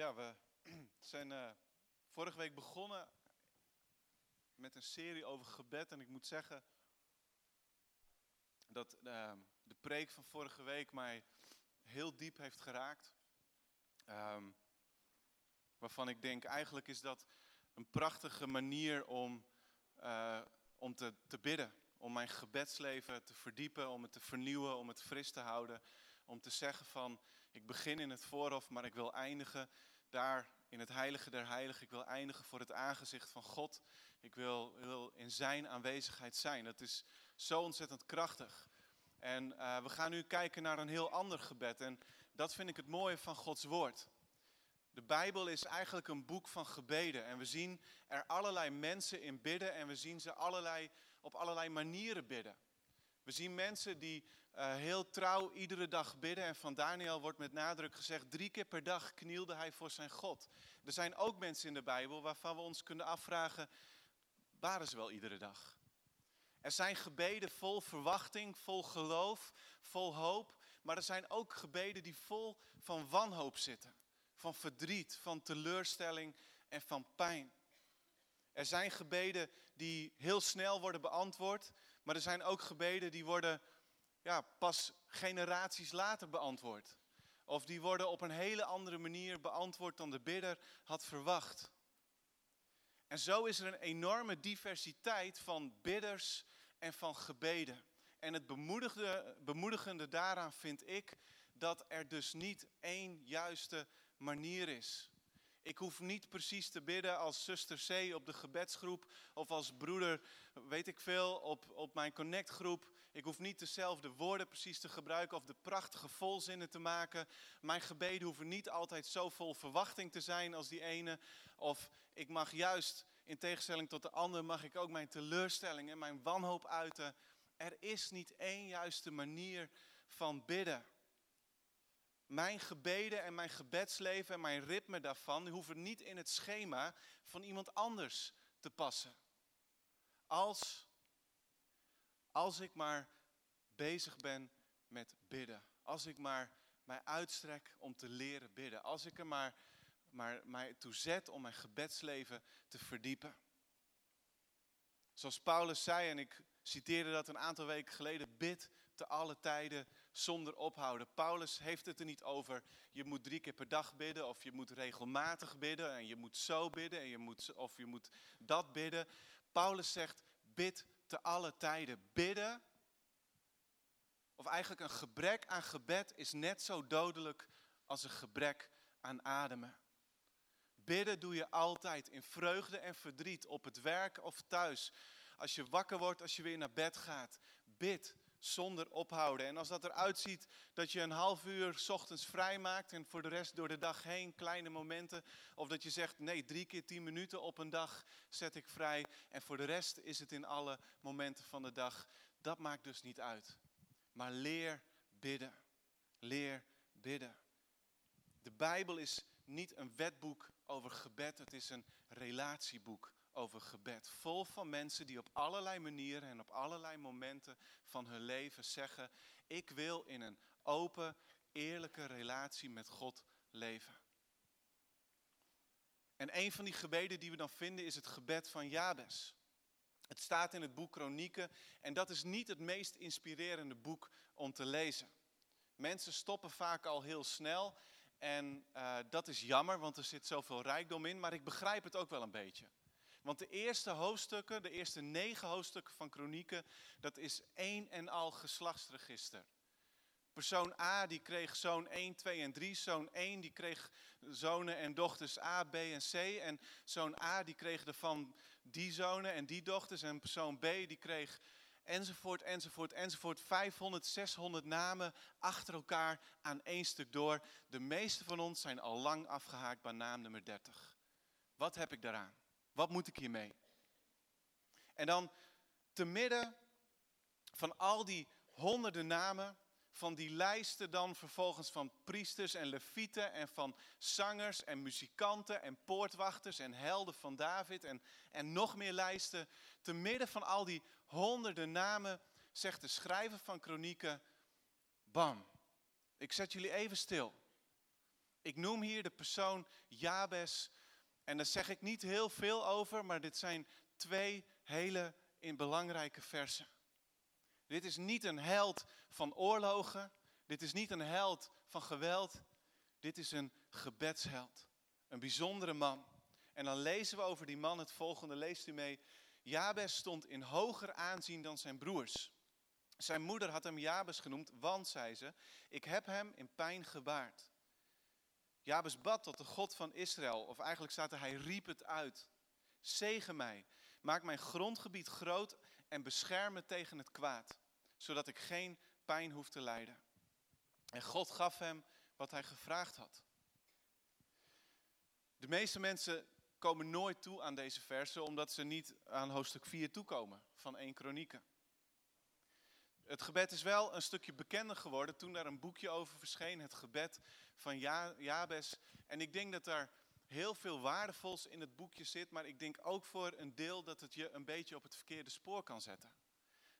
Ja, we zijn uh, vorige week begonnen met een serie over gebed. En ik moet zeggen dat uh, de preek van vorige week mij heel diep heeft geraakt. Um, waarvan ik denk, eigenlijk is dat een prachtige manier om, uh, om te, te bidden. Om mijn gebedsleven te verdiepen, om het te vernieuwen, om het fris te houden. Om te zeggen van, ik begin in het voorhof, maar ik wil eindigen daar in het heilige der heiligen. Ik wil eindigen voor het aangezicht van God. Ik wil, wil in zijn aanwezigheid zijn. Dat is zo ontzettend krachtig. En uh, we gaan nu kijken naar een heel ander gebed. En dat vind ik het mooie van Gods woord. De Bijbel is eigenlijk een boek van gebeden. En we zien er allerlei mensen in bidden. En we zien ze allerlei, op allerlei manieren bidden. We zien mensen die uh, heel trouw iedere dag bidden. En van Daniel wordt met nadruk gezegd, drie keer per dag knielde hij voor zijn God. Er zijn ook mensen in de Bijbel waarvan we ons kunnen afvragen, waren ze wel iedere dag? Er zijn gebeden vol verwachting, vol geloof, vol hoop. Maar er zijn ook gebeden die vol van wanhoop zitten. Van verdriet, van teleurstelling en van pijn. Er zijn gebeden die heel snel worden beantwoord. Maar er zijn ook gebeden die worden ja, pas generaties later beantwoord. Of die worden op een hele andere manier beantwoord dan de bidder had verwacht. En zo is er een enorme diversiteit van bidders en van gebeden. En het bemoedigende, daaraan vind ik dat er dus niet één juiste manier is. Ik hoef niet precies te bidden als zuster C op de gebedsgroep of als broeder, weet ik veel, op, op mijn connectgroep. Ik hoef niet dezelfde woorden precies te gebruiken of de prachtige volzinnen te maken. Mijn gebeden hoeven niet altijd zo vol verwachting te zijn als die ene. Of ik mag juist, in tegenstelling tot de ander, mag ik ook mijn teleurstelling en mijn wanhoop uiten. Er is niet één juiste manier van bidden. Mijn gebeden en mijn gebedsleven en mijn ritme daarvan hoeven niet in het schema van iemand anders te passen. Als, als ik maar bezig ben met bidden. Als ik maar mij uitstrek om te leren bidden. Als ik er maar, maar mij toe zet om mijn gebedsleven te verdiepen. Zoals Paulus zei, en ik citeerde dat een aantal weken geleden, bid te alle tijden zonder ophouden. Paulus heeft het er niet over, je moet drie keer per dag bidden of je moet regelmatig bidden en je moet zo bidden en je moet, of je moet dat bidden. Paulus zegt, bid te alle tijden. Bidden, of eigenlijk een gebrek aan gebed, is net zo dodelijk als een gebrek aan ademen. Bidden doe je altijd in vreugde en verdriet, op het werk of thuis. Als je wakker wordt, als je weer naar bed gaat. Bid zonder ophouden. En als dat eruit ziet dat je een half uur ochtends vrij maakt en voor de rest door de dag heen kleine momenten. Of dat je zegt, nee, drie keer tien minuten op een dag zet ik vrij. En voor de rest is het in alle momenten van de dag. Dat maakt dus niet uit. Maar leer bidden. Leer bidden. De Bijbel is niet een wetboek over gebed, het is een relatieboek over gebed. Vol van mensen die op allerlei manieren en op allerlei momenten van hun leven zeggen: Ik wil in een open, eerlijke relatie met God leven. En een van die gebeden die we dan vinden is het gebed van Jabes. Het staat in het boek Kronieken en dat is niet het meest inspirerende boek om te lezen. Mensen stoppen vaak al heel snel en uh, dat is jammer, want er zit zoveel rijkdom in, maar ik begrijp het ook wel een beetje. Want de eerste hoofdstukken, de eerste negen hoofdstukken van Kronieken, dat is één en al geslachtsregister. Persoon A die kreeg zoon 1, 2 en 3. Zoon 1 die kreeg zonen en dochters A, B en C. En zoon A die kreeg ervan die zonen en die dochters. En persoon B die kreeg enzovoort, enzovoort, enzovoort. 500, 600 namen achter elkaar aan één stuk door. De meeste van ons zijn al lang afgehaakt bij naam nummer 30. Wat heb ik daaraan? Wat moet ik hiermee? En dan te midden van al die honderden namen, van die lijsten dan vervolgens van priesters en levieten en van zangers en muzikanten en poortwachters en helden van David en, en nog meer lijsten. Te midden van al die honderden namen zegt de schrijver van kronieken, bam, ik zet jullie even stil. Ik noem hier de persoon Jabes. En daar zeg ik niet heel veel over, maar dit zijn twee hele in belangrijke versen. Dit is niet een held van oorlogen. Dit is niet een held van geweld. Dit is een gebedsheld. Een bijzondere man. En dan lezen we over die man het volgende. Leest u mee. Jabes stond in hoger aanzien dan zijn broers. Zijn moeder had hem Jabes genoemd, want, zei ze, ik heb hem in pijn gebaard. Jabes bad tot de God van Israël, of eigenlijk staat er, hij riep het uit. Zegen mij, maak mijn grondgebied groot en bescherm me tegen het kwaad, zodat ik geen pijn hoef te lijden. En God gaf hem wat hij gevraagd had. De meeste mensen komen nooit toe aan deze versen, omdat ze niet aan hoofdstuk 4 toekomen van 1 Kronieken. Het gebed is wel een stukje bekender geworden toen daar een boekje over verscheen, het gebed van Jabes. En ik denk dat daar heel veel waardevols in het boekje zit, maar ik denk ook voor een deel dat het je een beetje op het verkeerde spoor kan zetten.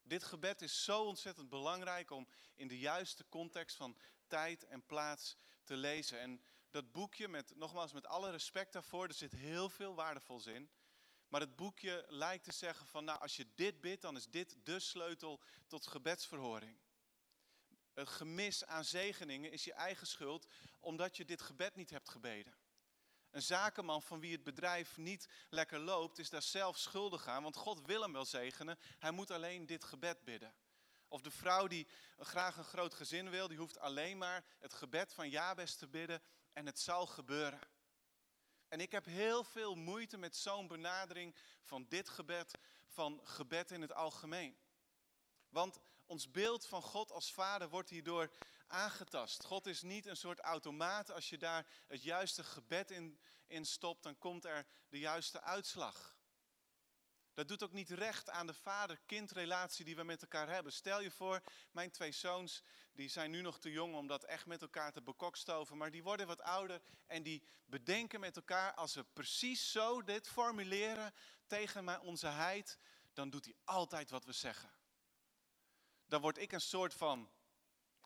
Dit gebed is zo ontzettend belangrijk om in de juiste context van tijd en plaats te lezen. En dat boekje, met, nogmaals met alle respect daarvoor, er zit heel veel waardevols in. Maar het boekje lijkt te zeggen van, nou als je dit bidt, dan is dit de sleutel tot gebedsverhoring. Het gemis aan zegeningen is je eigen schuld, omdat je dit gebed niet hebt gebeden. Een zakenman van wie het bedrijf niet lekker loopt, is daar zelf schuldig aan, want God wil hem wel zegenen. Hij moet alleen dit gebed bidden. Of de vrouw die graag een groot gezin wil, die hoeft alleen maar het gebed van Jabes te bidden en het zal gebeuren. En ik heb heel veel moeite met zo'n benadering van dit gebed, van gebed in het algemeen. Want ons beeld van God als vader wordt hierdoor aangetast. God is niet een soort automaat. Als je daar het juiste gebed in, in stopt, dan komt er de juiste uitslag. Dat doet ook niet recht aan de vader-kindrelatie die we met elkaar hebben. Stel je voor, mijn twee zoons, die zijn nu nog te jong om dat echt met elkaar te bekokstoven. Maar die worden wat ouder en die bedenken met elkaar, als we precies zo dit formuleren tegen onze heid, dan doet hij altijd wat we zeggen. Dan word ik een soort van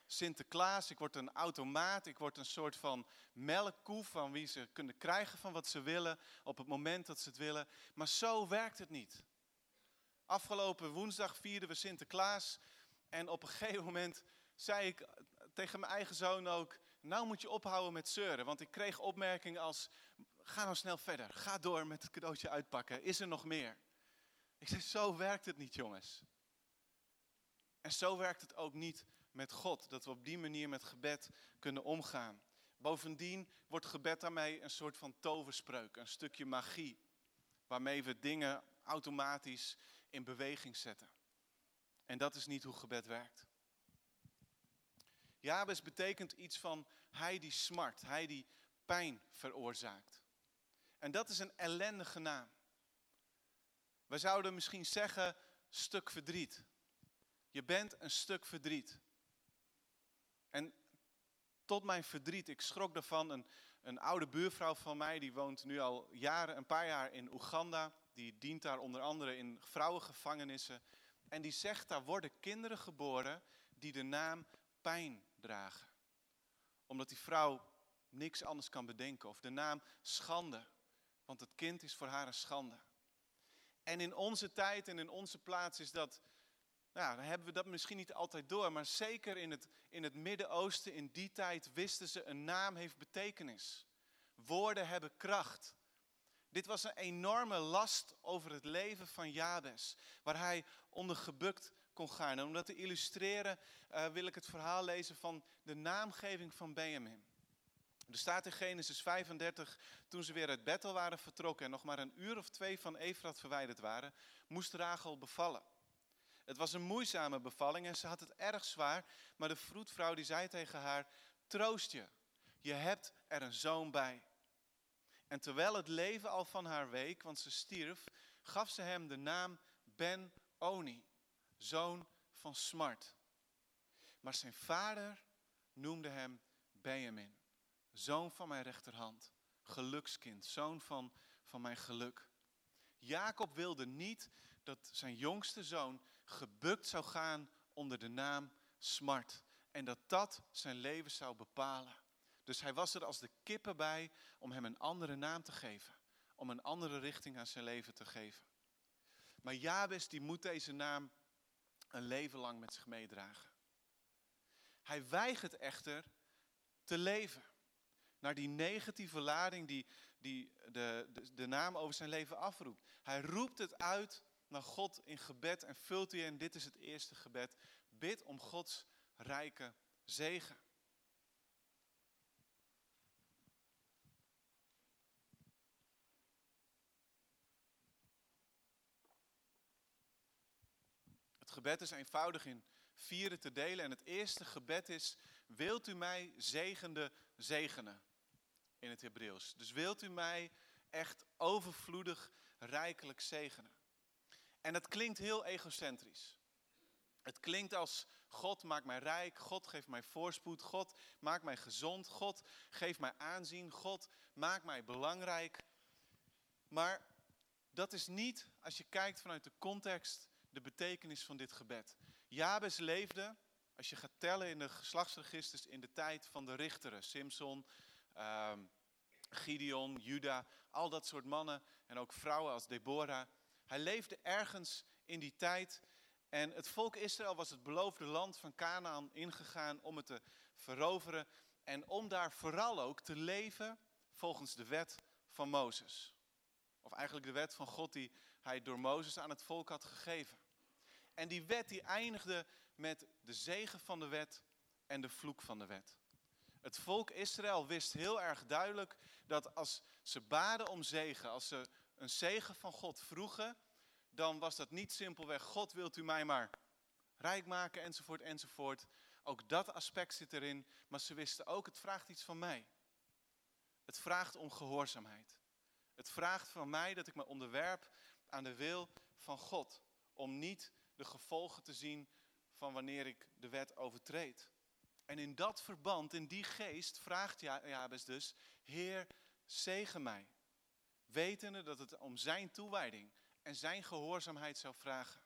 Sinterklaas, ik word een automaat, ik word een soort van melkkoe van wie ze kunnen krijgen van wat ze willen op het moment dat ze het willen. Maar zo werkt het niet. Afgelopen woensdag vierden we Sinterklaas en op een gegeven moment zei ik tegen mijn eigen zoon ook, nou moet je ophouden met zeuren, want ik kreeg opmerkingen als, ga nou snel verder, ga door met het cadeautje uitpakken, is er nog meer? Ik zei, zo werkt het niet jongens. En zo werkt het ook niet met God. Dat we op die manier met gebed kunnen omgaan. Bovendien wordt gebed daarmee een soort van toverspreuk, een stukje magie. Waarmee we dingen automatisch in beweging zetten. En dat is niet hoe gebed werkt. Jabes betekent iets van hij die smart, hij die pijn veroorzaakt. En dat is een ellendige naam. We zouden misschien zeggen stuk verdriet. Je bent een stuk verdriet. Tot mijn verdriet, ik schrok daarvan, een, een oude buurvrouw van mij, die woont nu al jaren, een paar jaar in Oeganda. Die dient daar onder andere in vrouwengevangenissen. En die zegt, daar worden kinderen geboren die de naam pijn dragen. Omdat die vrouw niks anders kan bedenken. Of de naam schande. Want het kind is voor haar een schande. En in onze tijd en in onze plaats is dat nou, dan hebben we dat misschien niet altijd door, maar zeker in het, in het Midden-Oosten in die tijd wisten ze een naam heeft betekenis. Woorden hebben kracht. Dit was een enorme last over het leven van Jabes, waar hij onder gebukt kon gaan. En om dat te illustreren uh, wil ik het verhaal lezen van de naamgeving van Benjamin. Er staat in Genesis 35, toen ze weer uit Bethel waren vertrokken en nog maar een uur of twee van Efrat verwijderd waren, moest Rachel bevallen. Het was een moeizame bevalling en ze had het erg zwaar. Maar de vroedvrouw die zei tegen haar, troost je, je hebt er een zoon bij. En terwijl het leven al van haar week, want ze stierf, gaf ze hem de naam Ben-Oni, zoon van smart. Maar zijn vader noemde hem Benjamin, zoon van mijn rechterhand, gelukskind, zoon van, van mijn geluk. Jacob wilde niet dat zijn jongste zoon gebukt zou gaan onder de naam smart. En dat dat zijn leven zou bepalen. Dus hij was er als de kippen bij om hem een andere naam te geven. Om een andere richting aan zijn leven te geven. Maar Jabes die moet deze naam een leven lang met zich meedragen. Hij weigert echter te leven. Naar die negatieve lading die, die de, de, de naam over zijn leven afroept. Hij roept het uit naar God in gebed en vult u en dit is het eerste gebed. Bid om Gods rijke zegen. Het gebed is eenvoudig in vieren te delen. En het eerste gebed is, wilt u mij zegende zegenen? In het Hebreeuws. Dus wilt u mij echt overvloedig, rijkelijk zegenen? En dat klinkt heel egocentrisch. Het klinkt als God maakt mij rijk, God geeft mij voorspoed, God maakt mij gezond, God geeft mij aanzien, God maakt mij belangrijk. Maar dat is niet, als je kijkt vanuit de context, de betekenis van dit gebed. Jabes leefde, als je gaat tellen in de geslachtsregisters, in de tijd van de richteren. Simson, ehm, Gideon, Juda, al dat soort mannen en ook vrouwen als Deborah. Hij leefde ergens in die tijd en het volk Israël was het beloofde land van Canaan ingegaan om het te veroveren en om daar vooral ook te leven volgens de wet van Mozes. Of eigenlijk de wet van God die hij door Mozes aan het volk had gegeven. En die wet die eindigde met de zegen van de wet en de vloek van de wet. Het volk Israël wist heel erg duidelijk dat als ze baden om zegen, als ze een zegen van God vroegen, dan was dat niet simpelweg God wilt u mij maar rijk maken enzovoort enzovoort. Ook dat aspect zit erin, maar ze wisten ook het vraagt iets van mij. Het vraagt om gehoorzaamheid. Het vraagt van mij dat ik me onderwerp aan de wil van God, om niet de gevolgen te zien van wanneer ik de wet overtreed. En in dat verband, in die geest, vraagt Jabes dus, Heer, zegen mij. Wetende dat het om zijn toewijding en zijn gehoorzaamheid zou vragen.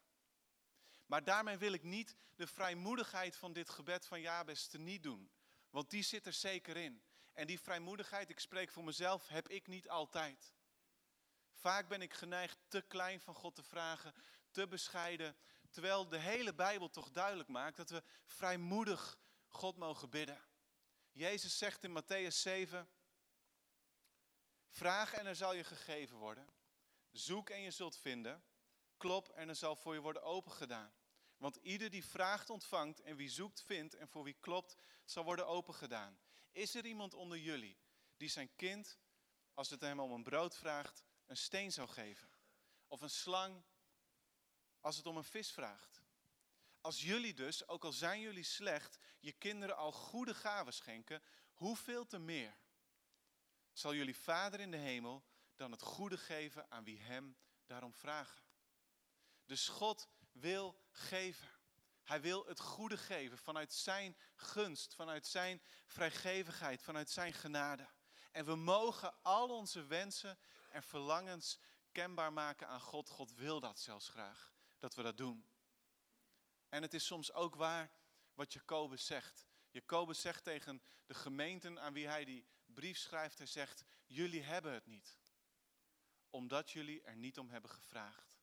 Maar daarmee wil ik niet de vrijmoedigheid van dit gebed van Jabes te niet doen. Want die zit er zeker in. En die vrijmoedigheid, ik spreek voor mezelf, heb ik niet altijd. Vaak ben ik geneigd te klein van God te vragen, te bescheiden, Terwijl de hele Bijbel toch duidelijk maakt dat we vrijmoedig God mogen bidden. Jezus zegt in Matthäus 7, vraag en er zal je gegeven worden. Zoek en je zult vinden. Klop en er zal voor je worden opengedaan. Want ieder die vraagt ontvangt en wie zoekt vindt en voor wie klopt zal worden opengedaan. Is er iemand onder jullie die zijn kind, als het hem om een brood vraagt, een steen zou geven? Of een slang als het om een vis vraagt. Als jullie dus, ook al zijn jullie slecht, je kinderen al goede gaven schenken, hoeveel te meer zal jullie Vader in de hemel dan het goede geven aan wie hem daarom vragen. Dus God wil geven. Hij wil het goede geven vanuit zijn gunst, vanuit zijn vrijgevigheid, vanuit zijn genade. En we mogen al onze wensen en verlangens kenbaar maken aan God. God wil dat zelfs graag dat we dat doen. En het is soms ook waar wat Jacobus zegt. Jacobus zegt tegen de gemeenten aan wie hij die brief schrijft, hij zegt, jullie hebben het niet. Omdat jullie er niet om hebben gevraagd.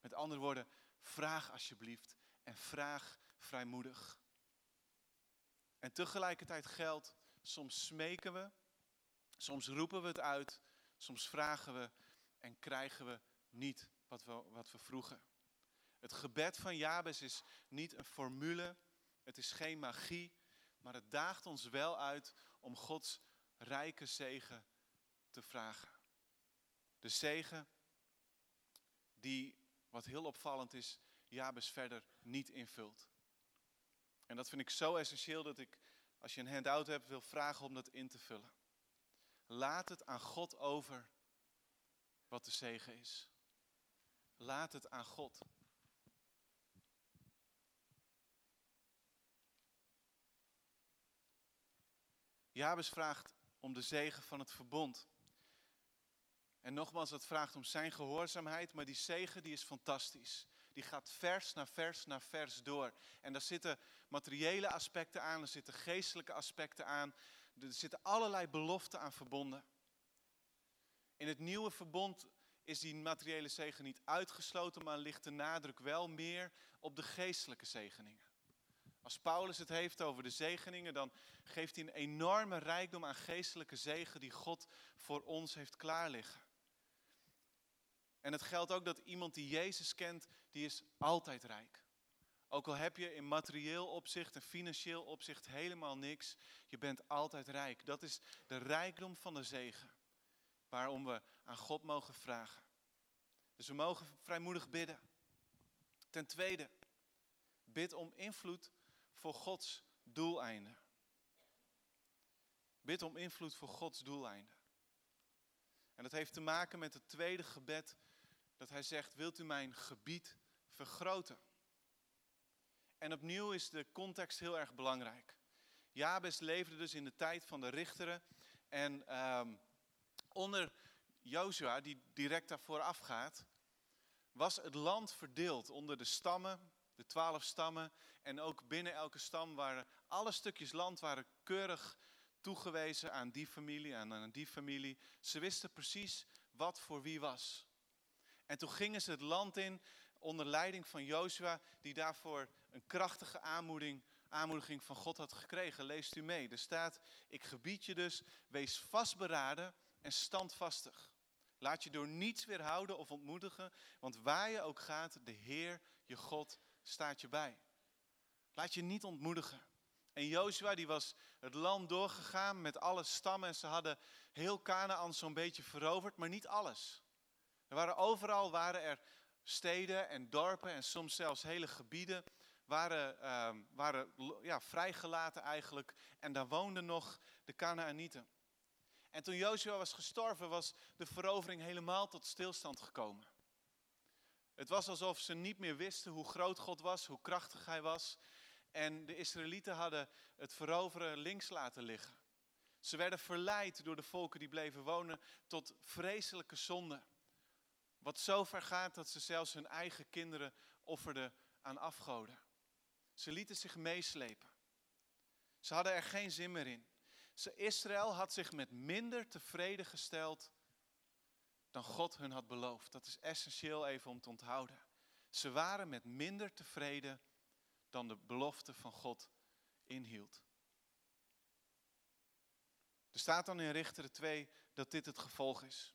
Met andere woorden, vraag alsjeblieft en vraag vrijmoedig. En tegelijkertijd geldt, soms smeken we, soms roepen we het uit, soms vragen we en krijgen we niet wat we, wat we vroegen. Het gebed van Jabes is niet een formule, het is geen magie, maar het daagt ons wel uit om Gods rijke zegen te vragen. De zegen die, wat heel opvallend is, Jabes verder niet invult. En dat vind ik zo essentieel dat ik, als je een handout hebt, wil vragen om dat in te vullen. Laat het aan God over wat de zegen is. Laat het aan God. Jabes vraagt om de zegen van het verbond. En nogmaals, dat vraagt om zijn gehoorzaamheid, maar die zegen die is fantastisch. Die gaat vers na vers na vers door. En daar zitten materiële aspecten aan, er zitten geestelijke aspecten aan. er zitten allerlei beloften aan verbonden. In het nieuwe verbond is die materiële zegen niet uitgesloten, maar ligt de nadruk wel meer op de geestelijke zegeningen. Als Paulus het heeft over de zegeningen, dan geeft hij een enorme rijkdom aan geestelijke zegen die God voor ons heeft klaarliggen. En het geldt ook dat iemand die Jezus kent, die is altijd rijk. Ook al heb je in materieel opzicht en financieel opzicht helemaal niks, je bent altijd rijk. Dat is de rijkdom van de zegen, waarom we aan God mogen vragen. Dus we mogen vrijmoedig bidden. Ten tweede, bid om invloed voor Gods doeleinden. Bid om invloed voor Gods doeleinden. En dat heeft te maken met het tweede gebed dat hij zegt, wilt u mijn gebied vergroten? En opnieuw is de context heel erg belangrijk. Jabes leefde dus in de tijd van de richteren. En ehm, onder Jozua, die direct daarvoor afgaat, was het land verdeeld onder de stammen, de twaalf stammen. En ook binnen elke stam waren alle stukjes land waren keurig toegewezen aan die familie en aan die familie. Ze wisten precies wat voor wie was. En toen gingen ze het land in onder leiding van Jozua, die daarvoor een krachtige aanmoediging, van God had gekregen. Leest u mee. Er staat, ik gebied je dus, wees vastberaden en standvastig. Laat je door niets weerhouden of ontmoedigen, want waar je ook gaat, de Heer, je God, staat je bij. Laat je niet ontmoedigen. En Jozua die was het land doorgegaan met alle stammen en ze hadden heel Canaan zo'n beetje veroverd, maar niet alles. Er waren overal waren er steden en dorpen en soms zelfs hele gebieden waren, uh, waren ja, vrijgelaten eigenlijk. En daar woonden nog de Canaanieten. En toen Joshua was gestorven, was de verovering helemaal tot stilstand gekomen. Het was alsof ze niet meer wisten hoe groot God was, hoe krachtig hij was. En de Israëlieten hadden het veroveren links laten liggen. Ze werden verleid door de volken die bleven wonen tot vreselijke zonden. Wat zo ver gaat dat ze zelfs hun eigen kinderen offerden aan afgoden. Ze lieten zich meeslepen. Ze hadden er geen zin meer in. Israël had zich met minder tevreden gesteld dan God hun had beloofd. Dat is essentieel even om te onthouden. Ze waren met minder tevreden dan de belofte van God inhield. Er staat dan in Richteren 2 dat dit het gevolg is.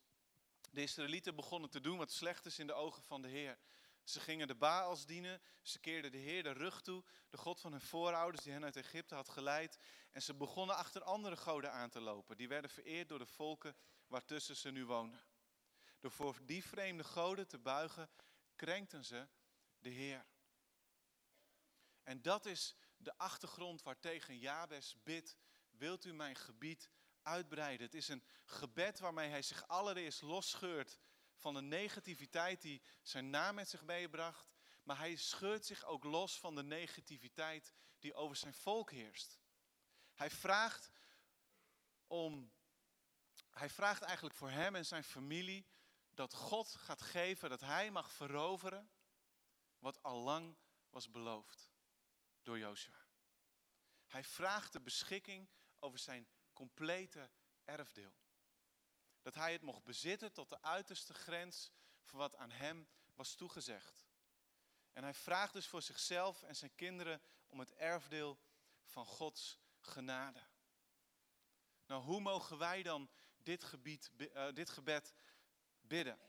De Israëlieten begonnen te doen wat slecht is in de ogen van de Heer. Ze gingen de Baals dienen, ze keerden de Heer de rug toe, de God van hun voorouders die hen uit Egypte had geleid. En ze begonnen achter andere goden aan te lopen. Die werden vereerd door de volken waartussen ze nu wonen. Door voor die vreemde goden te buigen, krenkten ze de Heer. En dat is de achtergrond waartegen Jabes bidt, wilt u mijn gebied uitbreiden. Het is een gebed waarmee hij zich allereerst losscheurt van de negativiteit die zijn naam met zich meebracht. Maar hij scheurt zich ook los van de negativiteit die over zijn volk heerst. Hij vraagt om, hij vraagt eigenlijk voor hem en zijn familie dat God gaat geven, dat hij mag veroveren wat al lang was beloofd door Jozua. Hij vraagt de beschikking over zijn complete erfdeel. Dat hij het mocht bezitten tot de uiterste grens van wat aan hem was toegezegd. En hij vraagt dus voor zichzelf en zijn kinderen om het erfdeel van Gods genade. Nou, hoe mogen wij dan dit, gebied, uh, dit gebed bidden?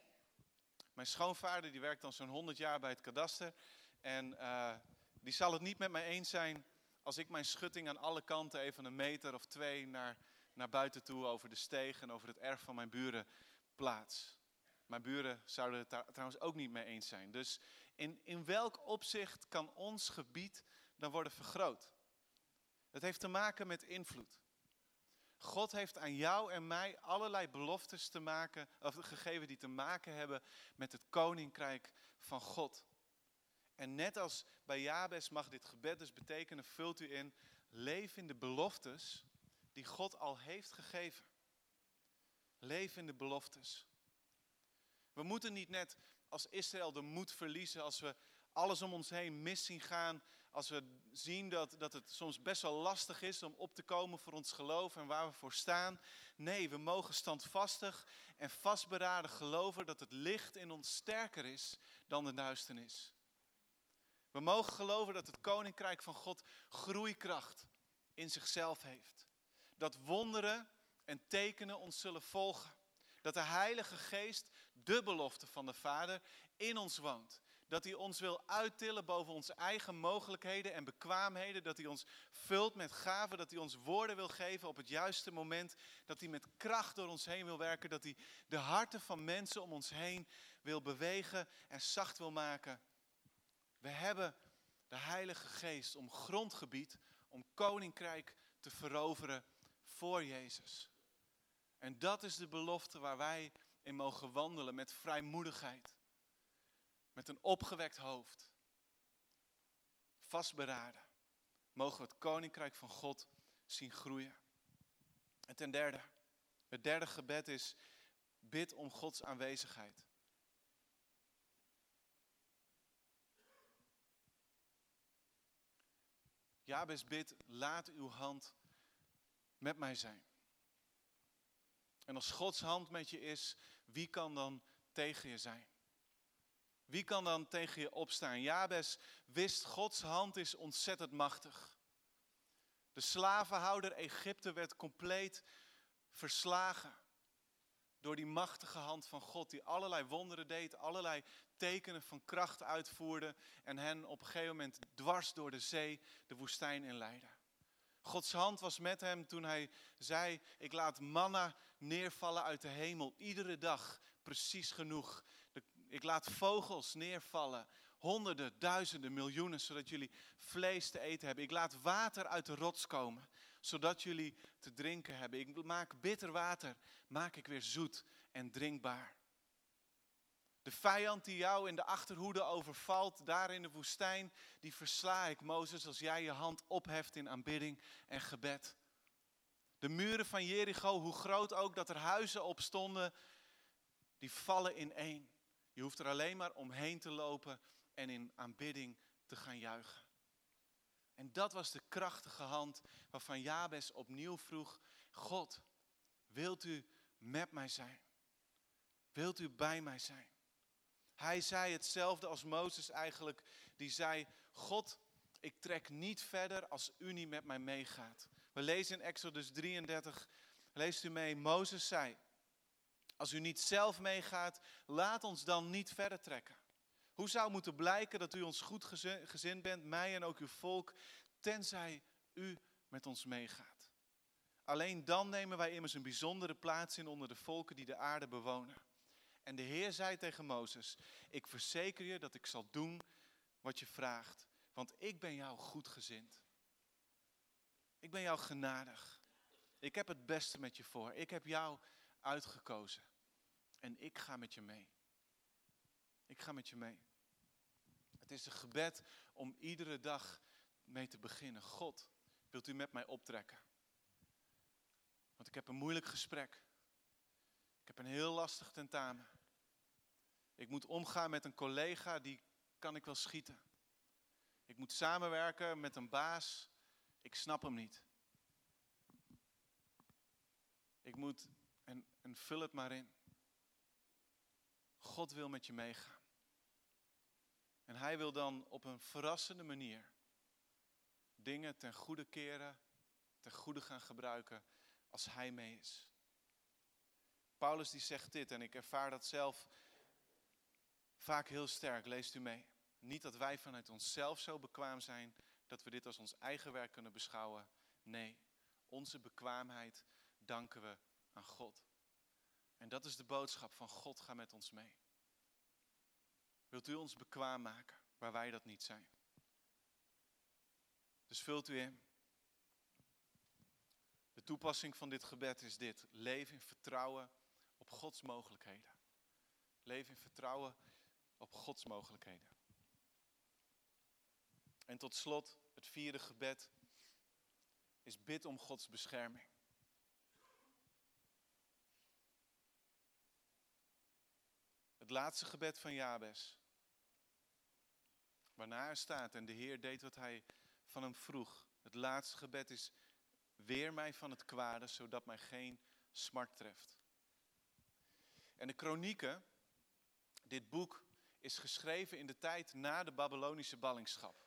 Mijn schoonvader die werkt dan zo'n 100 jaar bij het kadaster. En uh, die zal het niet met mij eens zijn als ik mijn schutting aan alle kanten even een meter of twee naar, naar buiten toe over de steeg en over het erf van mijn buren plaats. Mijn buren zouden het daar trouwens ook niet mee eens zijn. Dus in, in welk opzicht kan ons gebied dan worden vergroot? Het heeft te maken met invloed. God heeft aan jou en mij allerlei beloftes te maken, of gegeven die te maken hebben met het koninkrijk van God. En net als bij Jabes mag dit gebed dus betekenen, vult u in, leef in de beloftes die God al heeft gegeven. Leef in de beloftes. We moeten niet net als Israël de moed verliezen als we alles om ons heen mis zien gaan, als we zien dat, dat het soms best wel lastig is om op te komen voor ons geloof en waar we voor staan. Nee, we mogen standvastig en vastberaden geloven dat het licht in ons sterker is dan de duisternis. We mogen geloven dat het koninkrijk van God groeikracht in zichzelf heeft. Dat wonderen en tekenen ons zullen volgen. Dat de Heilige Geest, de belofte van de Vader, in ons woont. Dat hij ons wil uittillen boven onze eigen mogelijkheden en bekwaamheden. Dat hij ons vult met gaven. Dat hij ons woorden wil geven op het juiste moment. Dat hij met kracht door ons heen wil werken. Dat hij de harten van mensen om ons heen wil bewegen en zacht wil maken. We hebben de Heilige Geest om grondgebied, om koninkrijk te veroveren voor Jezus. En dat is de belofte waar wij in mogen wandelen met vrijmoedigheid. Met een opgewekt hoofd. Vastberaden. Mogen we het koninkrijk van God zien groeien. En ten derde, het derde gebed is, bid om Gods aanwezigheid. Jabes bid, laat uw hand met mij zijn. En als Gods hand met je is, wie kan dan tegen je zijn? Wie kan dan tegen je opstaan? Jabes wist, Gods hand is ontzettend machtig. De slavenhouder Egypte werd compleet verslagen door die machtige hand van God, die allerlei wonderen deed, allerlei tekenen van kracht uitvoerde en hen op een gegeven moment dwars door de zee de woestijn inleidde. Gods hand was met hem toen hij zei, ik laat manna neervallen uit de hemel, iedere dag precies genoeg. Ik laat vogels neervallen, honderden, duizenden, miljoenen, zodat jullie vlees te eten hebben. Ik laat water uit de rots komen, zodat jullie te drinken hebben. Ik maak bitter water, maak ik weer zoet en drinkbaar. De vijand die jou in de achterhoede overvalt, daar in de woestijn, die versla ik, Mozes, als jij je hand opheft in aanbidding en gebed. De muren van Jericho, hoe groot ook dat er huizen op stonden, die vallen in één. Je hoeft er alleen maar omheen te lopen en in aanbidding te gaan juichen. En dat was de krachtige hand waarvan Jabes opnieuw vroeg, God, wilt u met mij zijn? Wilt u bij mij zijn? Hij zei hetzelfde als Mozes eigenlijk. Die zei, God, ik trek niet verder als u niet met mij meegaat. We lezen in Exodus 33, leest u mee, Mozes zei, als u niet zelf meegaat, laat ons dan niet verder trekken. Hoe zou moeten blijken dat u ons goed gezind bent, mij en ook uw volk, tenzij u met ons meegaat? Alleen dan nemen wij immers een bijzondere plaats in onder de volken die de aarde bewonen. En de Heer zei tegen Mozes, ik verzeker je dat ik zal doen wat je vraagt, want ik ben jou goedgezind. Ik ben jou genadig. Ik heb het beste met je voor. Ik heb jou uitgekozen. En ik ga met je mee. Ik ga met je mee. Het is een gebed om iedere dag mee te beginnen. God, wilt u met mij optrekken? Want ik heb een moeilijk gesprek. Ik heb een heel lastig tentamen. Ik moet omgaan met een collega, die kan ik wel schieten. Ik moet samenwerken met een baas, ik snap hem niet. Ik moet, en vul het maar in. God wil met je meegaan. En hij wil dan op een verrassende manier dingen ten goede keren, ten goede gaan gebruiken als hij mee is. Paulus die zegt dit en ik ervaar dat zelf vaak heel sterk. Leest u mee. Niet dat wij vanuit onszelf zo bekwaam zijn dat we dit als ons eigen werk kunnen beschouwen. Nee, onze bekwaamheid danken we aan God. En dat is de boodschap van God, ga met ons mee. Wilt u ons bekwaam maken waar wij dat niet zijn? Dus vult u in. De toepassing van dit gebed is dit. Leef in vertrouwen op Gods mogelijkheden. Leef in vertrouwen op Gods mogelijkheden. En tot slot, het vierde gebed is bid om Gods bescherming. Het laatste gebed van Jabes Waarna er staat, en de Heer deed wat hij van hem vroeg. Het laatste gebed is, weer mij van het kwade, zodat mij geen smart treft. En de kronieken, dit boek, is geschreven in de tijd na de Babylonische ballingschap.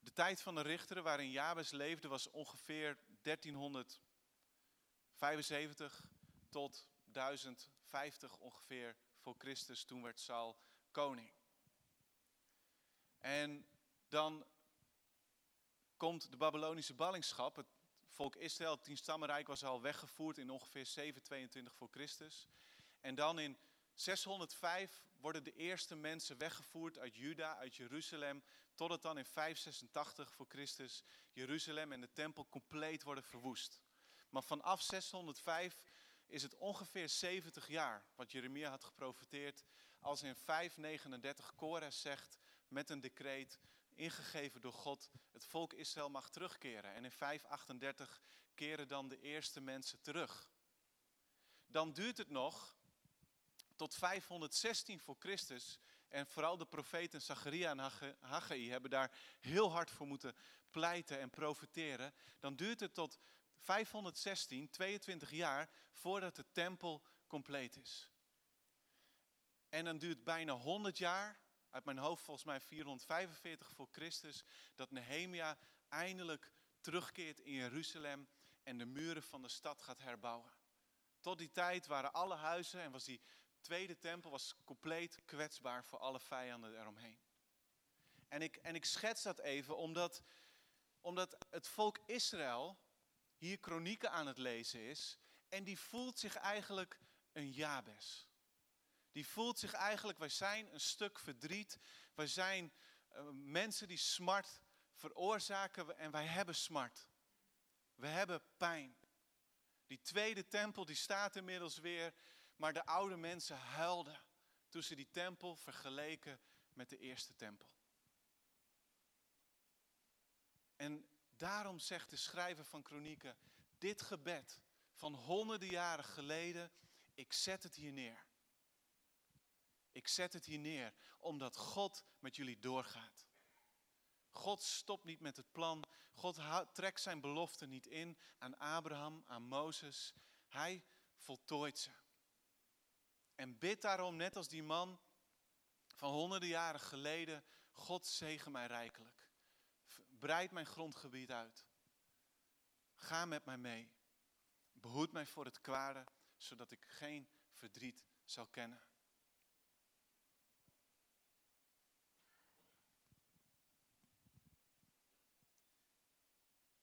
De tijd van de richteren waarin Jabes leefde was ongeveer 1375 tot 1050 ongeveer voor Christus. Toen werd Saul koning. En dan komt de Babylonische ballingschap. Het volk Israël, het tienstammenrijk, was al weggevoerd in ongeveer 722 voor Christus. En dan in 605 worden de eerste mensen weggevoerd uit Juda, uit Jeruzalem, totdat dan in 586 voor Christus Jeruzalem en de tempel compleet worden verwoest. Maar vanaf 605 is het ongeveer 70 jaar, wat Jeremia had geprofiteerd, als in 539 Kores zegt met een decreet, ingegeven door God, het volk Israël mag terugkeren. En in 538 keren dan de eerste mensen terug. Dan duurt het nog tot 516 voor Christus. En vooral de profeten Zacharia en Haggai hebben daar heel hard voor moeten pleiten en profiteren. Dan duurt het tot 516, 22 jaar, voordat de tempel compleet is. En dan duurt bijna 100 jaar, uit mijn hoofd volgens mij 445 voor Christus, dat Nehemia eindelijk terugkeert in Jeruzalem en de muren van de stad gaat herbouwen. Tot die tijd waren alle huizen en was die tweede tempel was compleet kwetsbaar voor alle vijanden eromheen. En ik, en ik schets dat even omdat, omdat het volk Israël hier kronieken aan het lezen is. En die voelt zich eigenlijk een Jabes. Die voelt zich eigenlijk, wij zijn een stuk verdriet. Wij zijn uh, mensen die smart veroorzaken en wij hebben smart. We hebben pijn. Die tweede tempel die staat inmiddels weer. Maar de oude mensen huilden toen ze die tempel vergeleken met de eerste tempel. En daarom zegt de schrijver van Kronieken, dit gebed van honderden jaren geleden, ik zet het hier neer. Ik zet het hier neer omdat God met jullie doorgaat. God stopt niet met het plan. God trekt zijn belofte niet in aan Abraham, aan Mozes. Hij voltooit ze. En bid daarom, net als die man van honderden jaren geleden, God zegen mij rijkelijk. Breid mijn grondgebied uit. Ga met mij mee. Behoed mij voor het kwade, zodat ik geen verdriet zal kennen.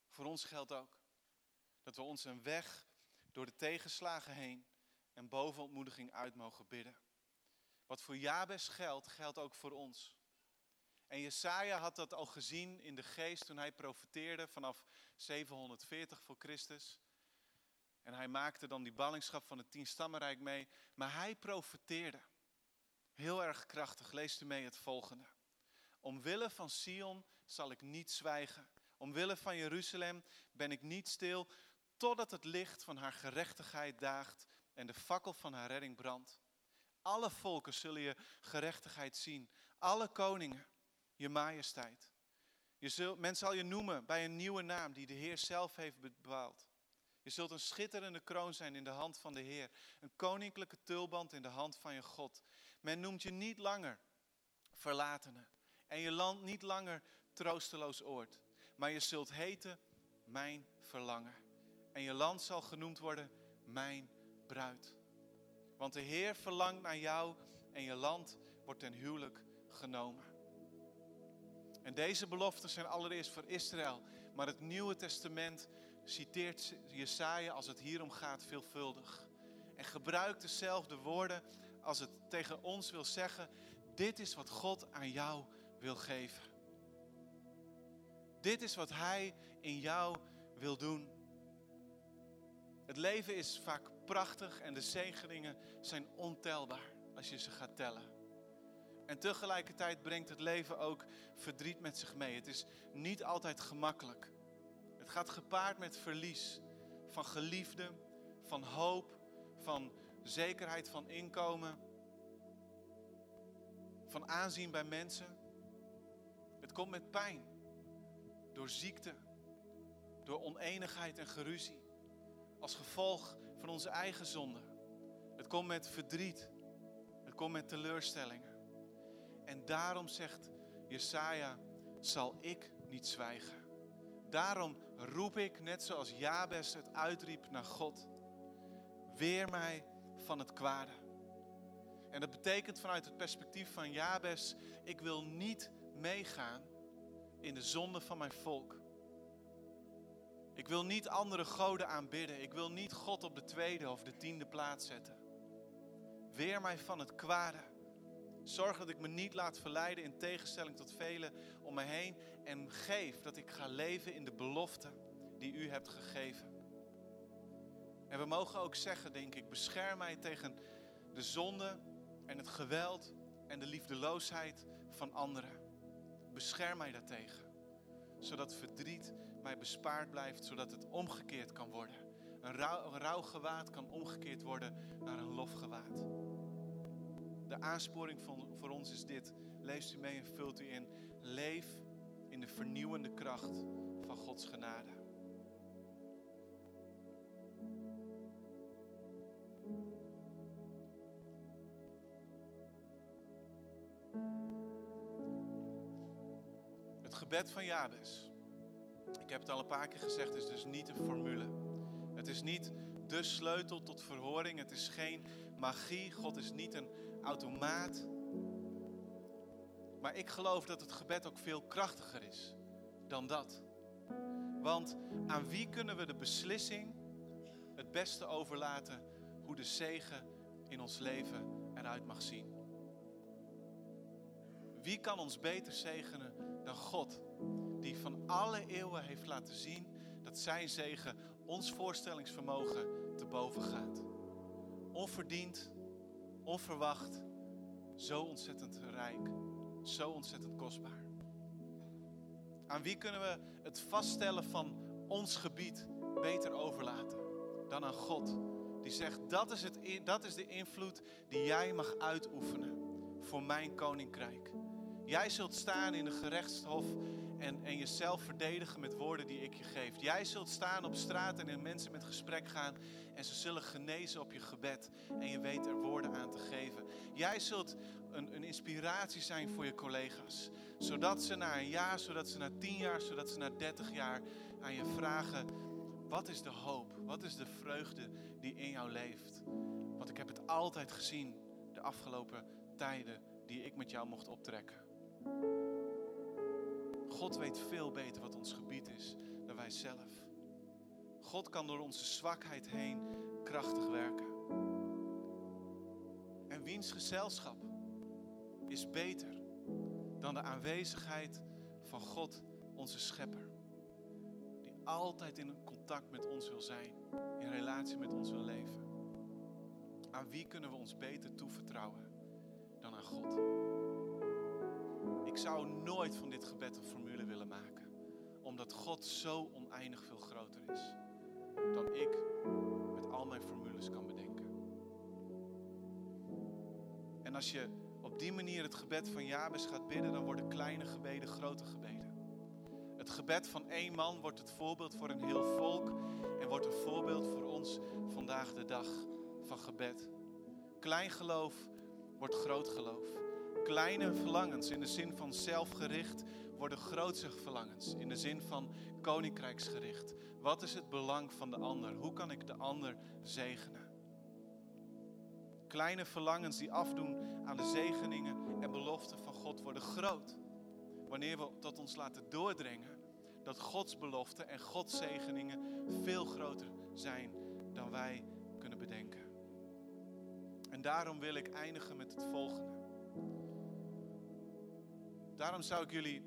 Voor ons geldt ook dat we ons een weg door de tegenslagen heen en boven ontmoediging uit mogen bidden. Wat voor Jabes geldt, geldt ook voor ons. En Jesaja had dat al gezien in de geest toen hij profeteerde vanaf 740 voor Christus. En hij maakte dan die ballingschap van het tienstammenrijk mee. Maar hij profeteerde. Heel erg krachtig. Lees u mee het volgende. Omwille van Sion zal ik niet zwijgen. Omwille van Jeruzalem ben ik niet stil, totdat het licht van haar gerechtigheid daagt en de fakkel van haar redding brandt. Alle volken zullen je gerechtigheid zien. Alle koningen, je majesteit. Je zult, men zal je noemen bij een nieuwe naam die de Heer zelf heeft bepaald. Je zult een schitterende kroon zijn in de hand van de Heer. Een koninklijke tulband in de hand van je God. Men noemt je niet langer verlatene. En je land niet langer troosteloos oord. Maar je zult heten mijn verlangen. En je land zal genoemd worden mijn bruid. Want de Heer verlangt naar jou en je land wordt ten huwelijk genomen. En deze beloften zijn allereerst voor Israël. Maar het Nieuwe Testament citeert Jesaja als het hierom gaat veelvuldig. En gebruikt dezelfde woorden als het tegen ons wil zeggen. Dit is wat God aan jou wil geven. Dit is wat Hij in jou wil doen. Het leven is vaak prachtig en de zegeningen zijn ontelbaar als je ze gaat tellen. En tegelijkertijd brengt het leven ook verdriet met zich mee. Het is niet altijd gemakkelijk. Het gaat gepaard met verlies van geliefden, van hoop, van zekerheid van inkomen, van aanzien bij mensen. Het komt met pijn, door ziekte, door oneenigheid en geruzie, als gevolg van onze eigen zonde. Het komt met verdriet, het komt met teleurstellingen. En daarom zegt Jesaja, zal ik niet zwijgen. Daarom roep ik, net zoals Jabes het uitriep naar God, weer mij van het kwade. En dat betekent vanuit het perspectief van Jabes, ik wil niet meegaan in de zonde van mijn volk. Ik wil niet andere goden aanbidden. Ik wil niet God op de tweede of de tiende plaats zetten. Weer mij van het kwade. Zorg dat ik me niet laat verleiden in tegenstelling tot velen om me heen. En geef dat ik ga leven in de belofte die u hebt gegeven. En we mogen ook zeggen, denk ik, bescherm mij tegen de zonde en het geweld en de liefdeloosheid van anderen. Bescherm mij daartegen. Zodat verdriet mij bespaard blijft, zodat het omgekeerd kan worden. Een, een rouwgewaad kan omgekeerd worden naar een lofgewaad. De aansporing van, voor ons is dit. Lees u mee en vult u in. Leef in de vernieuwende kracht van Gods genade. Het gebed van Jabes. Ik heb het al een paar keer gezegd, is dus niet een formule. Het is niet de sleutel tot verhoring. Het is geen magie. God is niet een automaat. Maar ik geloof dat het gebed ook veel krachtiger is dan dat. Want aan wie kunnen we de beslissing het beste overlaten hoe de zegen in ons leven eruit mag zien? Wie kan ons beter zegenen dan God, die van alle eeuwen heeft laten zien dat zijn zegen ons voorstellingsvermogen te boven gaat? Onverdiend, onverwacht, zo ontzettend rijk, zo ontzettend kostbaar. Aan wie kunnen we het vaststellen van ons gebied beter overlaten dan aan God? Die zegt, dat is, het, dat is de invloed die jij mag uitoefenen voor mijn koninkrijk. Jij zult staan in de gerechtshof en, en jezelf verdedigen met woorden die ik je geef. Jij zult staan op straat en in mensen met gesprek gaan en ze zullen genezen op je gebed. En je weet er woorden aan te geven. Jij zult een, een inspiratie zijn voor je collega's. Zodat ze na een jaar, zodat ze na tien jaar, zodat ze na dertig jaar aan je vragen... Wat is de hoop? Wat is de vreugde die in jou leeft? Want ik heb het altijd gezien de afgelopen tijden die ik met jou mocht optrekken. God weet veel beter wat ons gebied is dan wij zelf. God kan door onze zwakheid heen krachtig werken. En wiens gezelschap is beter dan de aanwezigheid van God, onze schepper. Die altijd in contact met ons wil zijn, in relatie met ons wil leven. Aan wie kunnen we ons beter toevertrouwen dan aan God? Ik zou nooit van dit gebed een formule willen maken, omdat God zo oneindig veel groter is dan ik met al mijn formules kan bedenken. En als je op die manier het gebed van Jabes gaat bidden, dan worden kleine gebeden grote gebeden. Het gebed van één man wordt het voorbeeld voor een heel volk en wordt een voorbeeld voor ons vandaag de dag van gebed. Klein geloof wordt groot geloof. Kleine verlangens in de zin van zelfgericht worden grootse verlangens in de zin van koninkrijksgericht. Wat is het belang van de ander? Hoe kan ik de ander zegenen? Kleine verlangens die afdoen aan de zegeningen en beloften van God worden groot. Wanneer we tot ons laten doordringen dat Gods beloften en Gods zegeningen veel groter zijn dan wij kunnen bedenken. En daarom wil ik eindigen met het volgende. Daarom zou ik jullie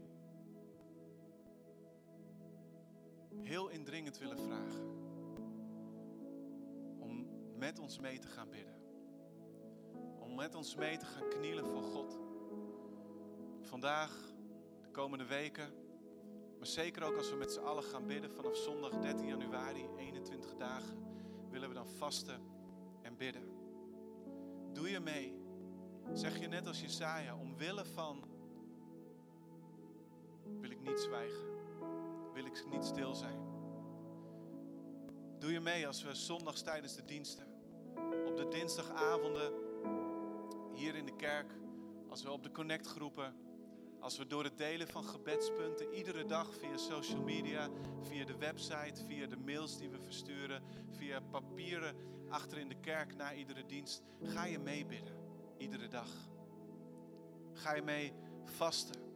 heel indringend willen vragen om met ons mee te gaan bidden. Om met ons mee te gaan knielen voor God. Vandaag, de komende weken, maar zeker ook als we met z'n allen gaan bidden vanaf zondag 13 januari, 21 dagen, willen we dan vasten en bidden. Doe je mee zeg je net als Jesaja, omwille van wil ik niet zwijgen, wil ik niet stil zijn. Doe je mee als we zondags tijdens de diensten, op de dinsdagavonden hier in de kerk, als we op de connectgroepen, als we door het delen van gebedspunten iedere dag via social media, via de website, via de mails die we versturen, via papieren achter in de kerk na iedere dienst, ga je meebidden iedere dag. Ga je mee vasten.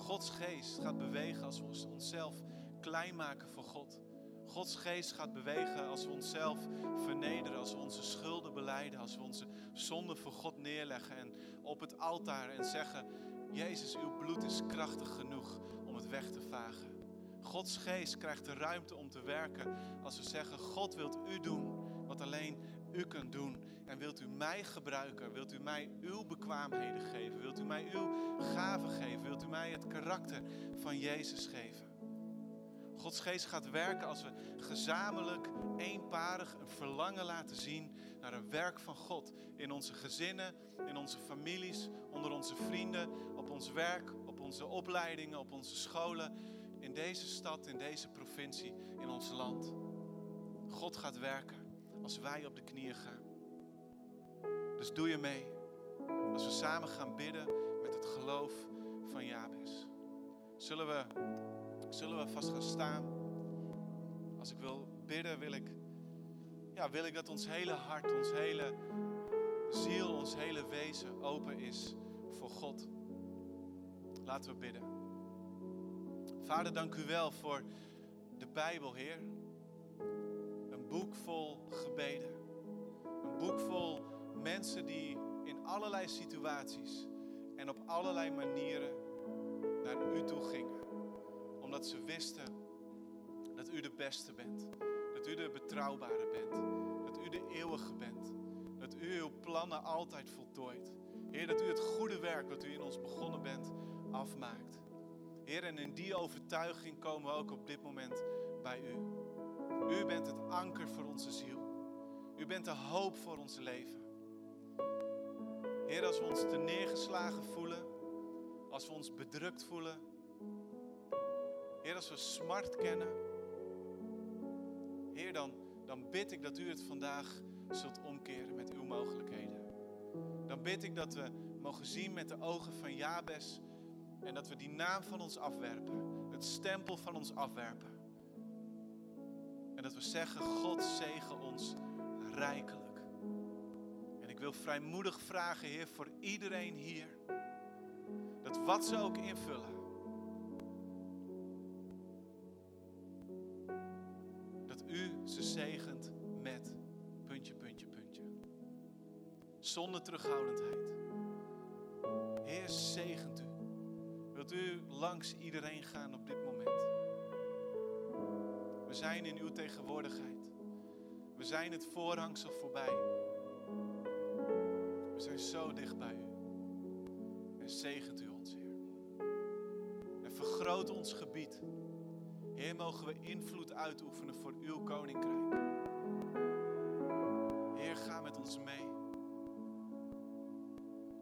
Gods geest gaat bewegen als we onszelf klein maken voor God. Gods geest gaat bewegen als we onszelf vernederen, als we onze schulden beleiden, als we onze zonden voor God neerleggen en op het altaar en zeggen: Jezus, uw bloed is krachtig genoeg om het weg te vagen. Gods geest krijgt de ruimte om te werken als we zeggen: God wilt u doen wat alleen u kunt doen. En wilt u mij gebruiken? Wilt u mij uw bekwaamheden geven? Wilt u mij uw gaven geven? Wilt u mij het karakter van Jezus geven? Gods geest gaat werken als we gezamenlijk, eenparig een verlangen laten zien naar een werk van God. In onze gezinnen, in onze families, onder onze vrienden, op ons werk, op onze opleidingen, op onze scholen. In deze stad, in deze provincie, in ons land. God gaat werken als wij op de knieën gaan. Dus doe je mee. Als we samen gaan bidden met het geloof van Jabes. Zullen we, zullen we vast gaan staan? Als ik wil bidden, wil ik, ja, wil ik dat ons hele hart, ons hele ziel, ons hele wezen open is voor God. Laten we bidden. Vader, dank u wel voor de Bijbel, Heer. Boek vol gebeden. Een boek vol mensen die in allerlei situaties en op allerlei manieren naar u toe gingen. Omdat ze wisten dat u de beste bent. Dat u de betrouwbare bent. Dat u de eeuwige bent. Dat u uw plannen altijd voltooit. Heer, dat u het goede werk dat u in ons begonnen bent afmaakt. Heer, en in die overtuiging komen we ook op dit moment bij u. U bent het anker voor onze ziel. U bent de hoop voor ons leven. Heer, als we ons te neergeslagen voelen, als we ons bedrukt voelen, Heer, als we smart kennen, Heer, dan, dan bid ik dat u het vandaag zult omkeren met uw mogelijkheden. Dan bid ik dat we mogen zien met de ogen van Jabes en dat we die naam van ons afwerpen, het stempel van ons afwerpen. En dat we zeggen, God zegen ons rijkelijk. En ik wil vrijmoedig vragen, Heer, voor iedereen hier, dat wat ze ook invullen, dat u ze zegent met puntje, puntje, puntje. Zonder terughoudendheid. Heer, zegent u. Wilt u langs iedereen gaan op dit moment? We zijn in uw tegenwoordigheid. We zijn het voorhangsel voorbij. We zijn zo dicht bij u. En zegent u ons, Heer. En vergroot ons gebied. Heer, mogen we invloed uitoefenen voor uw koninkrijk. Heer, ga met ons mee.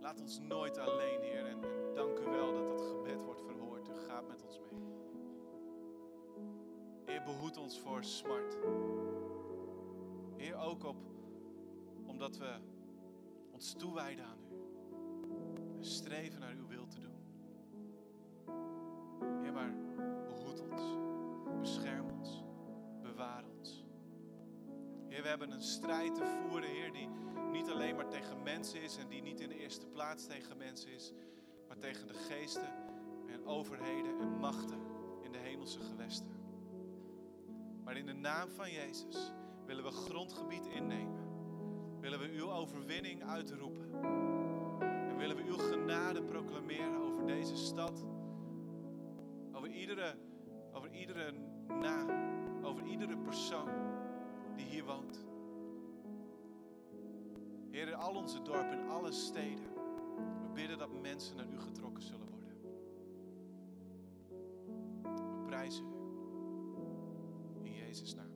Laat ons nooit alleen, Heer. En, dank u wel dat dat gebed wordt verhoord. U gaat met ons mee. Heer, behoed ons voor smart. Heer, ook op, omdat we ons toewijden aan u. En streven naar uw wil te doen. Heer, maar behoed ons. Bescherm ons. Bewaar ons. Heer, we hebben een strijd te voeren, Heer, die niet alleen maar tegen mensen is en die niet in de eerste plaats tegen mensen is, maar tegen de geesten en overheden en machten in de hemelse gewesten. Maar in de naam van Jezus willen we grondgebied innemen. Willen we uw overwinning uitroepen. En willen we uw genade proclameren over deze stad. Over iedere, over iedere na, over iedere persoon die hier woont. Heer, in al onze dorpen, in alle steden. We bidden dat mensen naar u getrokken zullen worden. We prijzen u. In Jezus' naam.